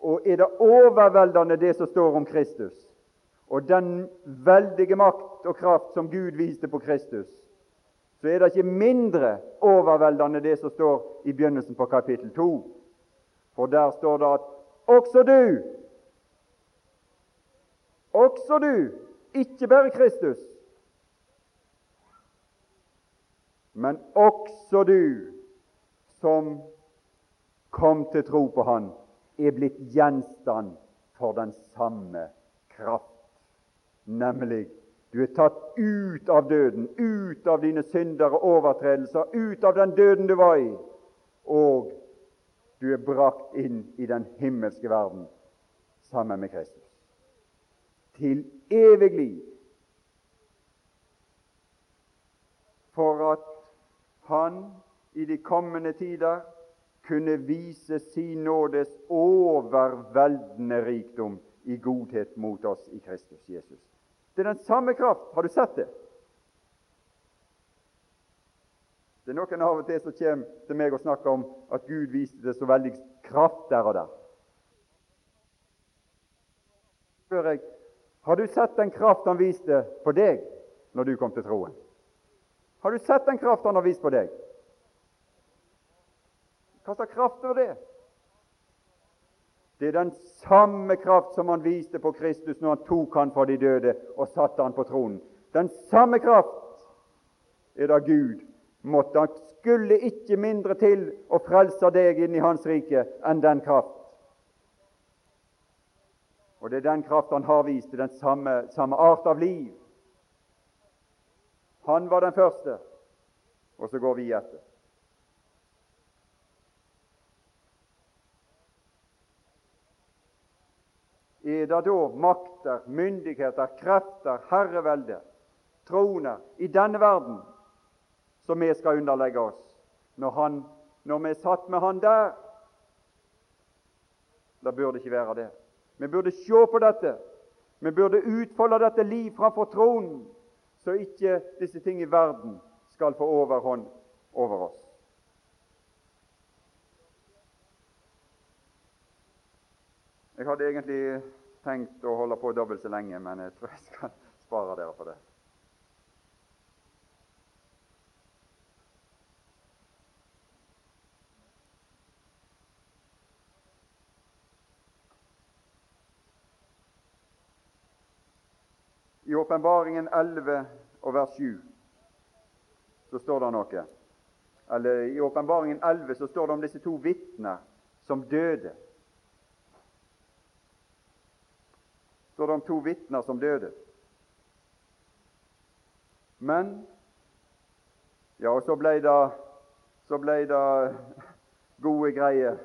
Og er det overveldende, det som står om Kristus, og den veldige makt og kraft som Gud viste på Kristus, så er det ikke mindre overveldende, det som står i begynnelsen på kapittel 2. For der står det at også du, også du, ikke bare Kristus, men også du som kom til tro på Han, er blitt gjenstand for den samme kraft, nemlig Du er tatt ut av døden, ut av dine synder og overtredelser, ut av den døden du var i, og du er brakt inn i den himmelske verden sammen med Kristus. Til evig liv. For at han i de kommende tider kunne vise sin nådes overveldende rikdom i godhet mot oss i Kristus Jesus. Det er den samme kraft. Har du sett det? Det er noen av og til som kommer til meg og snakker om at Gud viste det så veldig kraft der og der. Spør jeg, Har du sett den kraft han viste på deg når du kom til troen? Har du sett den kraft han har vist på deg? Hva slags kraft er det? Det er den samme kraft som han viste på Kristus når han tok han fra de døde og satte han på tronen. Den samme kraft er da Gud måtte. Han skulle ikke mindre til å frelse deg inn i Hans rike enn den kraft. Og det er den kraft han har vist i den samme, samme art av liv. Han var den første, og så går vi etter. er det da makter, myndigheter, krefter, herrevelde, troner i denne verden som vi skal underlegge oss når, han, når vi er satt med Han der? Det burde ikke være det. Vi burde se på dette. Vi burde utfolde dette liv framfor tronen, så ikke disse ting i verden skal få overhånd over oss. Jeg hadde egentlig tenkt å holde på dobbelt så lenge, men jeg tror jeg skal spare dere for det. I Åpenbaringen 11 og vers 7 så står det noe. Eller I Åpenbaringen 11 så står det om disse to vitner som døde. står det om to vitner som døde. Men Ja, og så ble det, så ble det gode greier,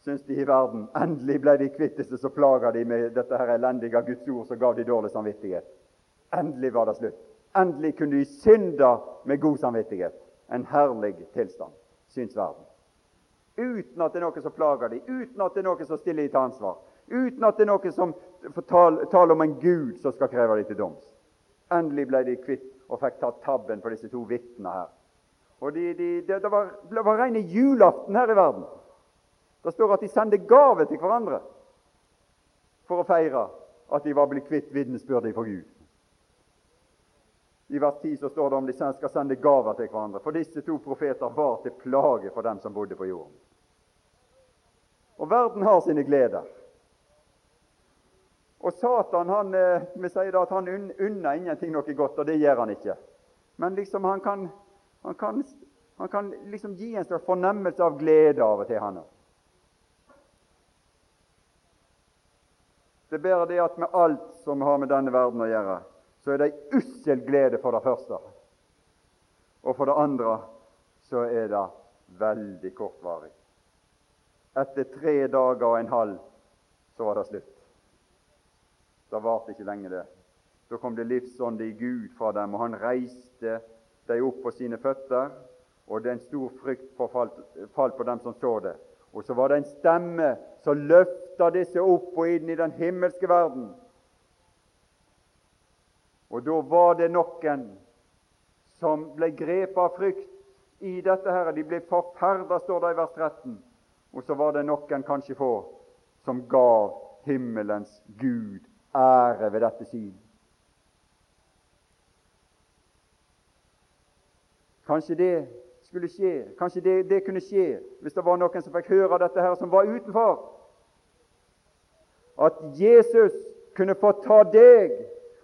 syns de i verden. Endelig ble de kvitt disse som plaga de med dette her elendige Guds ord, som gav de dårlig samvittighet. Endelig var det slutt. Endelig kunne de synde med god samvittighet. En herlig tilstand, syns verden. Uten at det er noe som plager de, uten at det er noe som stiller de til ansvar, uten at det er noe som taler om en Gud som skal kreve de til doms. Endelig ble de kvitt og fikk tatt tabben for disse to vitnene her. Og de, de, det, det, var, det var rene julaften her i verden. Det står at de sendte gave til hverandre for å feire at de var blitt kvitt vitnesbyrdet for Gud. I vers 10 så står det om de skal sende gaver til hverandre. For disse to profeter var til plage for dem som bodde på jorden. Og verden har sine gleder. Og Satan han, eh, vi sier da at han unner ingenting noe godt, og det gjør han ikke. Men liksom han kan, han kan, han kan liksom gi en slags fornemmelse av glede av og til. han. Det er bare det at med alt som har med denne verden å gjøre, så er det ei ussel glede for det første. Og for det andre så er det veldig kortvarig. Etter tre dager og en halv så var det slutt. Det varte ikke lenge, det. Så kom det livsånde i Gud fra dem, og han reiste dem opp på sine føtter. Og det er en stor frykt falt, falt på dem som så det. Og så var det en stemme som løfta disse opp og inn i den himmelske verden. Og da var det noen som ble grepet av frykt i dette. her. De ble forferda, står det i vers 13. Og så var det noen, kanskje få, som gav himmelens Gud ære ved dette syn. Kanskje det skulle skje, kanskje det, det, kunne skje hvis det var noen som fikk høre dette her, som var utenfor. At Jesus kunne få ta deg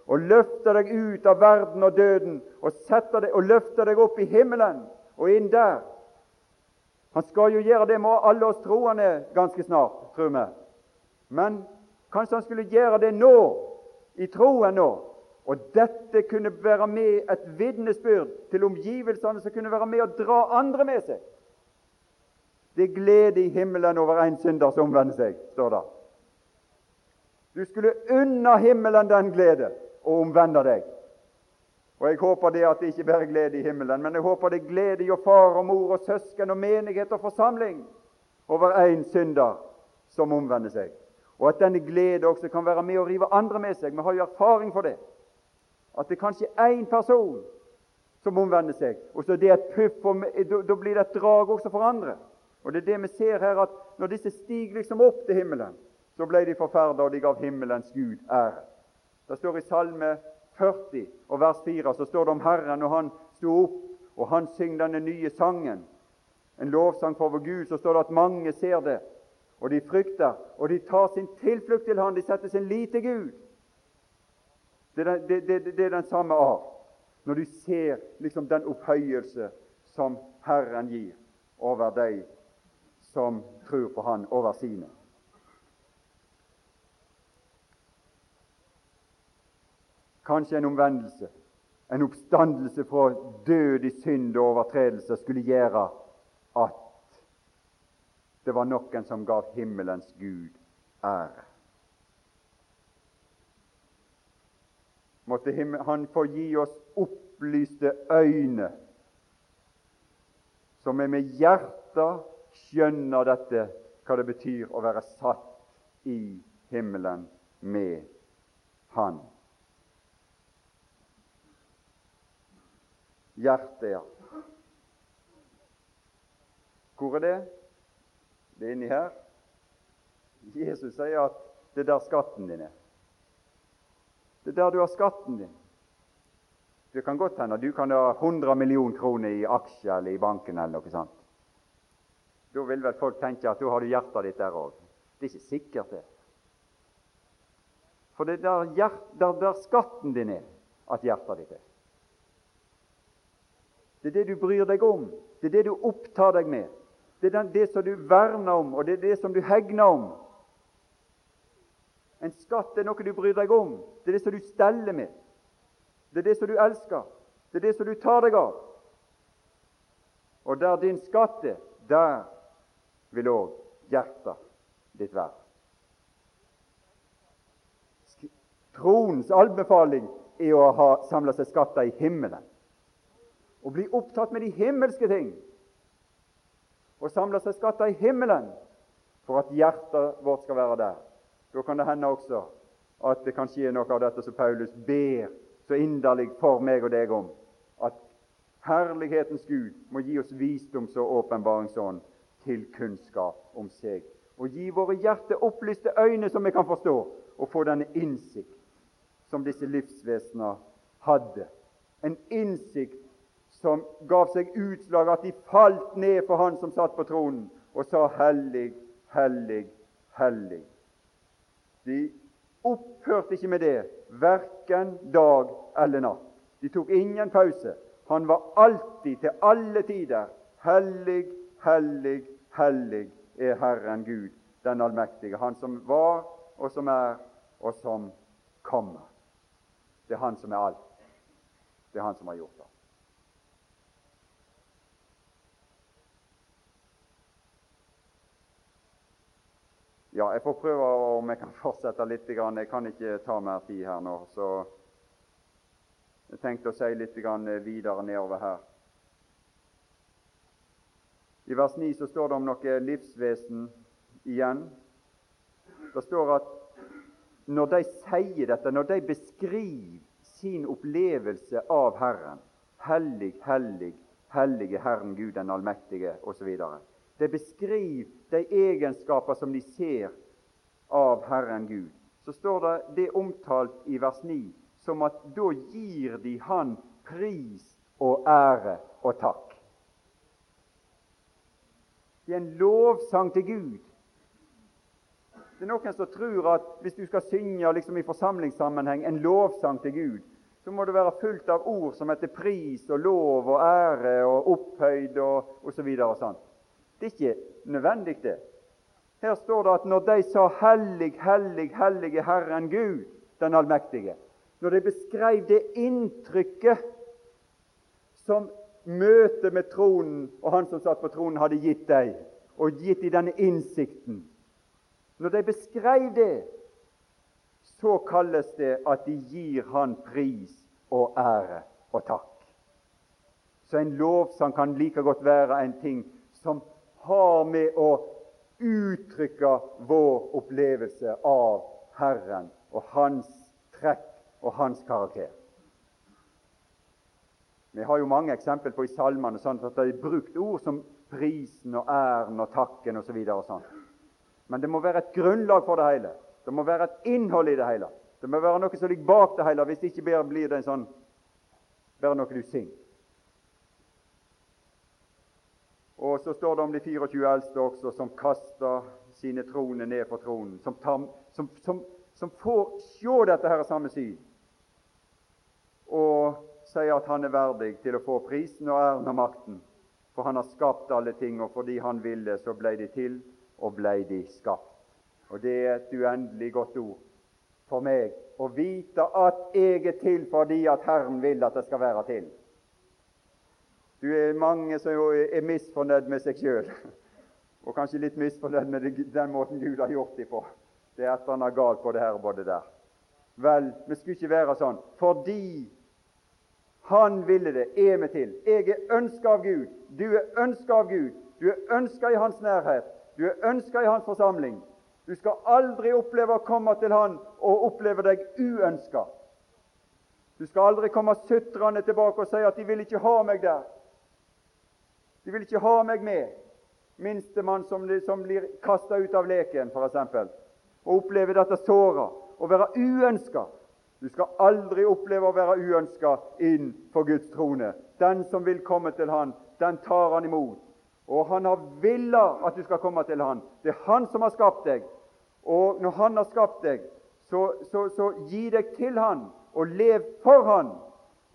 og løfte deg ut av verden og døden og, deg, og løfte deg opp i himmelen og inn der. Han skal jo gjøre det med alle oss troende ganske snart, tror vi. Men Kanskje han skulle gjøre det nå, i troen nå, Og dette kunne være med et vitnesbyrd til omgivelsene som kunne være med å dra andre med seg. Det er glede i himmelen over en synder som omvender seg, står det. Du skulle unna himmelen den glede og omvende deg. Og Jeg håper det at det ikke bare er glede i himmelen, men jeg håper det er glede i far og mor og søsken og menighet og forsamling over én synder som omvender seg. Og at denne glede også kan være med å rive andre med seg. Vi har jo erfaring for det. At det kanskje er én person som omvender seg, og så det er et puff, og da blir det et drag også for andre. Og det er det vi ser her, at når disse stiger liksom opp til himmelen, så ble de forferda, og de gav himmelens Gud ære. Det står i Salme 40 og vers 4 så står det om Herren og han sto opp, og han syng denne nye sangen, en lovsang for vår Gud, så står det at mange ser det, og de frykter, og de tar sin tilflukt til Han, de setter sin lit til Gud. Det er, det, det, det er den samme art når du ser liksom den opphøyelse som Herren gir over deg som tror på Han, over sine. Kanskje en omvendelse, en oppstandelse fra død i synd og overtredelse skulle gjøre at det var noen som gav himmelens Gud ære. Måtte Han få gi oss opplyste øyne, så vi med hjertet skjønner dette, hva det betyr å være satt i himmelen med Han. Hjertet, ja. Hvor er det? Det er inni her. Jesus sier at det er der skatten din er. Det er der du har skatten din. Det kan godt hende du kan ha 100 millioner kroner i aksjer eller i banken. eller noe sånt. Da vil vel folk tenke at da har du hjertet ditt der òg. Det er ikke sikkert, det. For det er der, der, der skatten din er, at hjertet ditt er. Det er det du bryr deg om. Det er det du opptar deg med. Det er det som du verner om, og det er det som du hegner om. En skatt er noe du bryr deg om. Det er det som du steller med. Det er det som du elsker. Det er det som du tar deg av. Og der din skatt er, der vil òg hjertet ditt være. Troens anbefaling er å ha samla seg skatter i himmelen og bli opptatt med de himmelske ting og samle seg skatter i himmelen for at hjertet vårt skal være der. Da kan det hende også at det kan skje noe av dette som Paulus ber så inderlig for meg og deg om, at herlighetens Gud må gi oss visdoms- og åpenbaringsånd til kunnskap om seg, og gi våre hjerter opplyste øyne som vi kan forstå, og få denne innsikt som disse livsvesenene hadde. En innsikt som gav seg utslag at de falt ned for Han som satt på tronen, og sa 'Hellig, hellig, hellig'. De opphørte ikke med det, verken dag eller natt. De tok ingen pause. Han var alltid, til alle tider, hellig, hellig, hellig er Herren Gud, den allmektige. Han som var, og som er, og som kommer. Det er Han som er alt. Det er Han som har gjort det. Ja, jeg får prøve om jeg kan fortsette litt. Jeg kan ikke ta mer tid her nå. Så jeg tenkte å si litt videre nedover her. I vers 9 så står det om noe livsvesen igjen. Det står at når de sier dette, når de beskriver sin opplevelse av Herren Hellig, hellig, hellige Herren Gud den allmektige, osv. Det beskriver de egenskaper som de ser av Herren Gud. Så står det det omtalt i vers 9 som at da gir de Han pris og ære og takk. Det er en lovsang til Gud. Det er noen som tror at hvis du skal synge liksom i forsamlingssammenheng en lovsang til Gud, så må det være fullt av ord som heter pris og lov og ære og opphøyd og osv. Og, og det er ikke nødvendig, det. Her står det at når de sa 'Hellig, hellig, hellig er Herren Gud, den allmektige', når de beskrev det inntrykket som møtet med tronen og han som satt på tronen, hadde gitt deg, og gitt i denne innsikten Når de beskrev det, så kalles det at de gir han pris og ære og takk. Så en lovsang kan like godt være en ting som har med å uttrykke vår opplevelse av Herren og Hans trekk og Hans karakter. Vi har jo mange eksempler på i salmene sånn at det er brukt ord som prisen og æren og takken osv. Sånn. Men det må være et grunnlag for det hele. Det må være et innhold i det hele. Det må være noe som ligger bak det hele. Hvis det ikke blir det en sånn bare noe du synger. Og så står det om de 24 eldste også, som kaster sine troner ned for tronen, som, tar, som, som, som får se dette her samme syn, og sier at han er verdig til å få prisen og æren og makten. For han har skapt alle ting, og fordi han ville, så ble de til, og ble de skapt. Og det er et uendelig godt ord for meg å vite at jeg er til fordi at Herren vil at det skal være til. Du er mange som er misfornøyd med seg sjøl, og kanskje litt misfornøyd med den måten Gud har gjort dem på. Det er et eller annet galt på det her og både der. Vel, vi skulle ikke være sånn. Fordi Han ville det, er vi til. Jeg er ønska av Gud. Du er ønska av Gud. Du er ønska i Hans nærhet. Du er ønska i Hans forsamling. Du skal aldri oppleve å komme til Han og oppleve deg uønska. Du skal aldri komme sutrende tilbake og si at 'de vil ikke ha meg der'. De vil ikke ha meg med. Minstemann som, som blir kasta ut av leken, f.eks. Og oppleve dette såra og være uønska. Du skal aldri oppleve å være uønska inn for Guds trone. Den som vil komme til Han, den tar Han imot. Og Han har villa at du skal komme til Han. Det er Han som har skapt deg. Og når Han har skapt deg, så, så, så gi deg til Han, og lev for Han,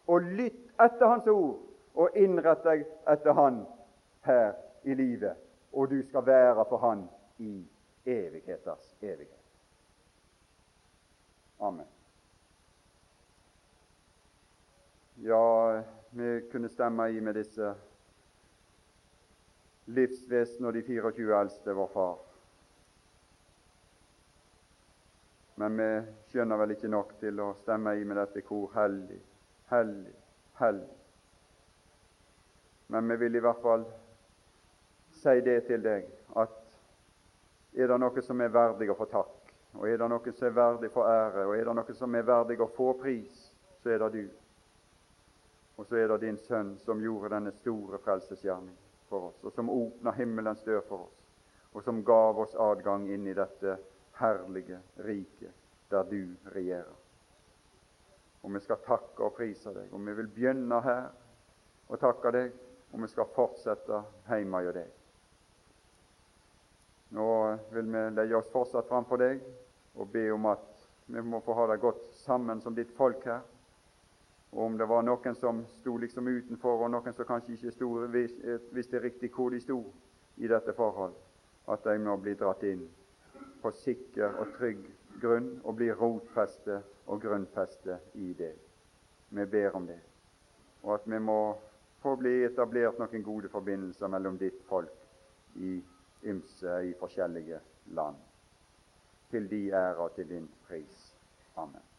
og lytt etter Hans ord, og innrett deg etter Han her i livet. Og du skal være for Han i evigheters evighet. Amen. Ja, vi kunne stemme i med disse livsvesen og de 24 eldste, vår far. Men vi skjønner vel ikke nok til å stemme i med dette kor hellig, hellig, hellig. Men vi vil i hvert fall si det til deg at er det noe som er verdig å få takk, og er det noe som er verdig å få ære, og er det noe som er verdig å få pris, så er det du. Og så er det din sønn som gjorde denne store frelsesgjerning for oss, og som åpna himmelens dør for oss, og som gav oss adgang inn i dette herlige riket der du regjerer. Og vi skal takke og prise deg. Og vi vil begynne her og takke deg, og vi skal fortsette hjemme hos deg. Nå vil vi legge oss fortsatt framfor deg og be om at vi må få ha det godt sammen som ditt folk her. Og om det var noen som sto liksom utenfor, og noen som kanskje ikke sto, visste riktig hvor de sto i dette forhold, at de må bli dratt inn på sikker og trygg grunn og bli rotfeste og grunnfeste i det. Vi ber om det. Og at vi må få bli etablert noen gode forbindelser mellom ditt folk i ymse i forskjellige land. Til de ære og til din pris. Amen.